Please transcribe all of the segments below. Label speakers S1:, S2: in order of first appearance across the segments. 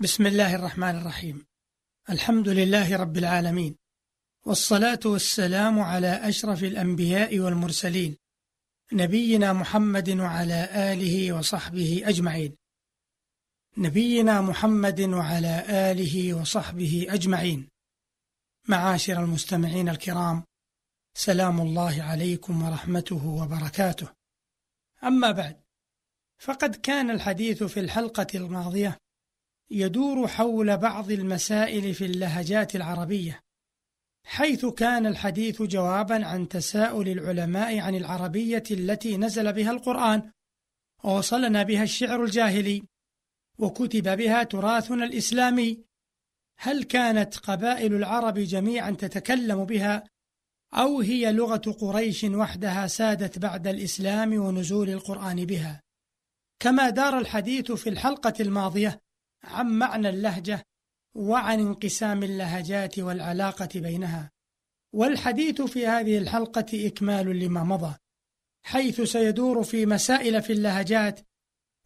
S1: بسم الله الرحمن الرحيم. الحمد لله رب العالمين. والصلاة والسلام على أشرف الأنبياء والمرسلين نبينا محمد وعلى آله وصحبه أجمعين. نبينا محمد وعلى آله وصحبه أجمعين. معاشر المستمعين الكرام سلام الله عليكم ورحمته وبركاته. أما بعد فقد كان الحديث في الحلقة الماضية يدور حول بعض المسائل في اللهجات العربية حيث كان الحديث جوابا عن تساؤل العلماء عن العربية التي نزل بها القرآن ووصلنا بها الشعر الجاهلي وكتب بها تراثنا الإسلامي. هل كانت قبائل العرب جميعا تتكلم بها أو هي لغة قريش وحدها سادت بعد الإسلام ونزول القرآن بها؟ كما دار الحديث في الحلقة الماضية عن معنى اللهجة وعن انقسام اللهجات والعلاقة بينها. والحديث في هذه الحلقة إكمال لما مضى حيث سيدور في مسائل في اللهجات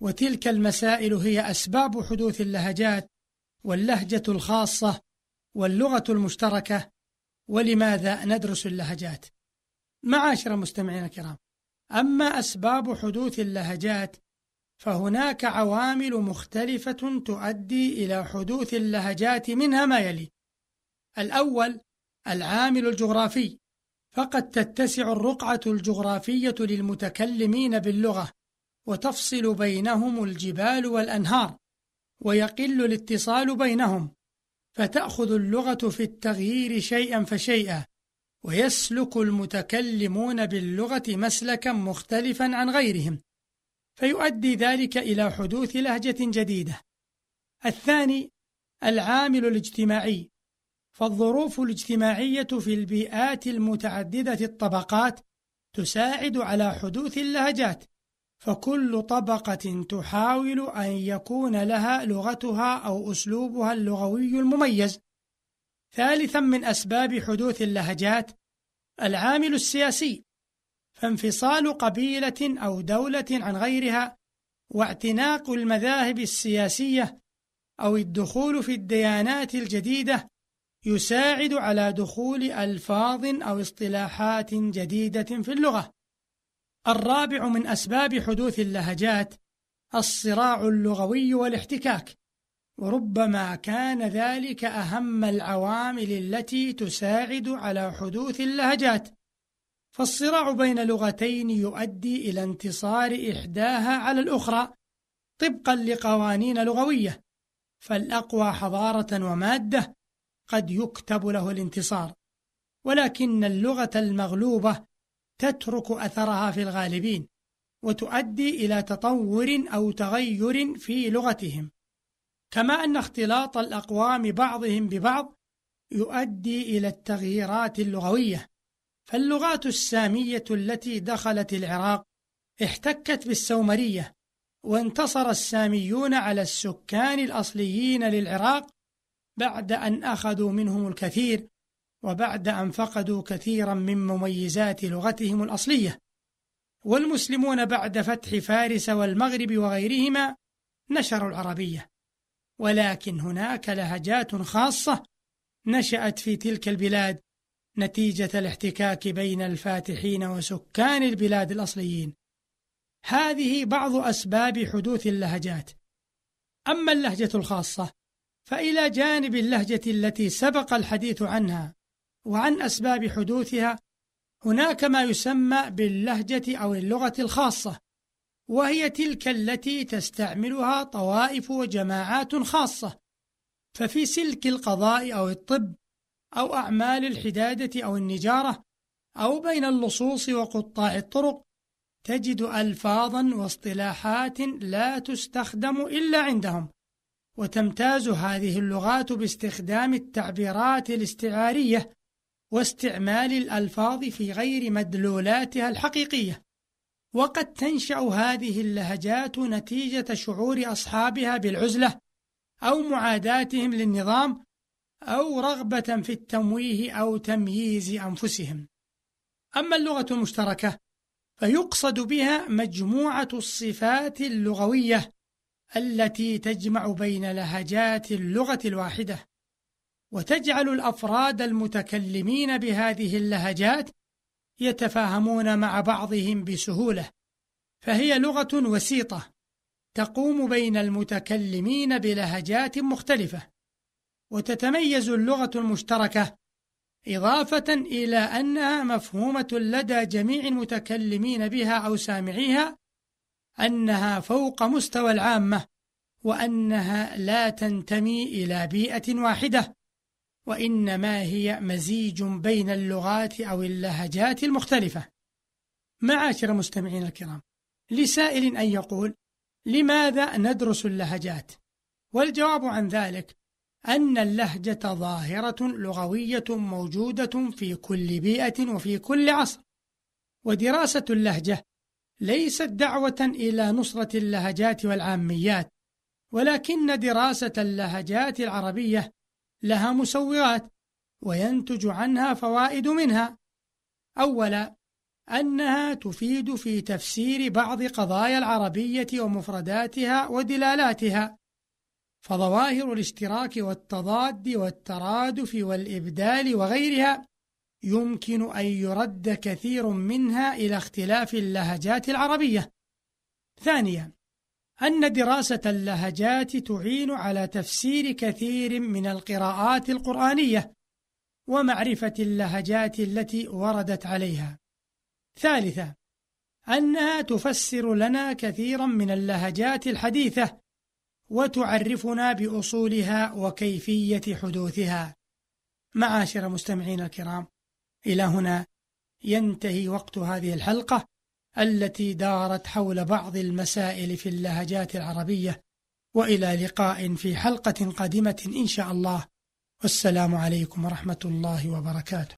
S1: وتلك المسائل هي أسباب حدوث اللهجات واللهجة الخاصة واللغة المشتركة ولماذا ندرس اللهجات؟ معاشر المستمعين الكرام أما أسباب حدوث اللهجات فهناك عوامل مختلفة تؤدي إلى حدوث اللهجات منها ما يلي: الأول العامل الجغرافي، فقد تتسع الرقعة الجغرافية للمتكلمين باللغة، وتفصل بينهم الجبال والأنهار، ويقل الاتصال بينهم، فتأخذ اللغة في التغيير شيئا فشيئا، ويسلك المتكلمون باللغة مسلكا مختلفا عن غيرهم، فيؤدي ذلك إلى حدوث لهجة جديدة. الثاني العامل الاجتماعي، فالظروف الاجتماعية في البيئات المتعددة الطبقات تساعد على حدوث اللهجات، فكل طبقة تحاول أن يكون لها لغتها أو أسلوبها اللغوي المميز. ثالثا من أسباب حدوث اللهجات العامل السياسي فانفصال قبيلة أو دولة عن غيرها واعتناق المذاهب السياسية أو الدخول في الديانات الجديدة يساعد على دخول ألفاظ أو اصطلاحات جديدة في اللغة. الرابع من أسباب حدوث اللهجات الصراع اللغوي والاحتكاك، وربما كان ذلك أهم العوامل التي تساعد على حدوث اللهجات. فالصراع بين لغتين يؤدي إلى انتصار إحداها على الأخرى طبقا لقوانين لغوية. فالأقوى حضارة ومادة قد يكتب له الانتصار. ولكن اللغة المغلوبة تترك أثرها في الغالبين وتؤدي إلى تطور أو تغير في لغتهم. كما أن اختلاط الأقوام بعضهم ببعض يؤدي إلى التغييرات اللغوية. فاللغات السامية التي دخلت العراق احتكت بالسومرية وانتصر الساميون على السكان الأصليين للعراق بعد أن أخذوا منهم الكثير وبعد أن فقدوا كثيرا من مميزات لغتهم الأصلية. والمسلمون بعد فتح فارس والمغرب وغيرهما نشروا العربية. ولكن هناك لهجات خاصة نشأت في تلك البلاد نتيجة الاحتكاك بين الفاتحين وسكان البلاد الأصليين. هذه بعض أسباب حدوث اللهجات. أما اللهجة الخاصة فإلى جانب اللهجة التي سبق الحديث عنها وعن أسباب حدوثها هناك ما يسمى باللهجة أو اللغة الخاصة، وهي تلك التي تستعملها طوائف وجماعات خاصة، ففي سلك القضاء أو الطب أو أعمال الحدادة أو النجارة أو بين اللصوص وقطاع الطرق تجد ألفاظا واصطلاحات لا تستخدم إلا عندهم وتمتاز هذه اللغات باستخدام التعبيرات الاستعارية واستعمال الألفاظ في غير مدلولاتها الحقيقية. وقد تنشأ هذه اللهجات نتيجة شعور أصحابها بالعزلة أو معاداتهم للنظام أو رغبة في التمويه أو تمييز أنفسهم. أما اللغة المشتركة فيقصد بها مجموعة الصفات اللغوية التي تجمع بين لهجات اللغة الواحدة. وتجعل الأفراد المتكلمين بهذه اللهجات يتفاهمون مع بعضهم بسهولة. فهي لغة وسيطة تقوم بين المتكلمين بلهجات مختلفة. وتتميز اللغة المشتركة إضافة إلى أنها مفهومة لدى جميع المتكلمين بها أو سامعيها أنها فوق مستوى العامة وأنها لا تنتمي إلى بيئة واحدة وإنما هي مزيج بين اللغات أو اللهجات المختلفة معاشر مستمعين الكرام لسائل أن يقول لماذا ندرس اللهجات؟ والجواب عن ذلك أن اللهجة ظاهرة لغوية موجودة في كل بيئة وفي كل عصر. ودراسة اللهجة ليست دعوة إلى نصرة اللهجات والعاميات ولكن دراسة اللهجات العربية لها مسوغات وينتج عنها فوائد منها. أولا أنها تفيد في تفسير بعض قضايا العربية ومفرداتها ودلالاتها. فظواهر الاشتراك والتضاد والترادف والإبدال وغيرها يمكن أن يرد كثير منها إلى اختلاف اللهجات العربية. ثانيا، أن دراسة اللهجات تعين على تفسير كثير من القراءات القرآنية ومعرفة اللهجات التي وردت عليها. ثالثا، أنها تفسر لنا كثيرا من اللهجات الحديثة وتعرفنا بأصولها وكيفية حدوثها. معاشر مستمعين الكرام، إلى هنا ينتهي وقت هذه الحلقة التي دارت حول بعض المسائل في اللهجات العربية. وإلى لقاء في حلقة قادمة إن شاء الله. والسلام عليكم ورحمة الله وبركاته.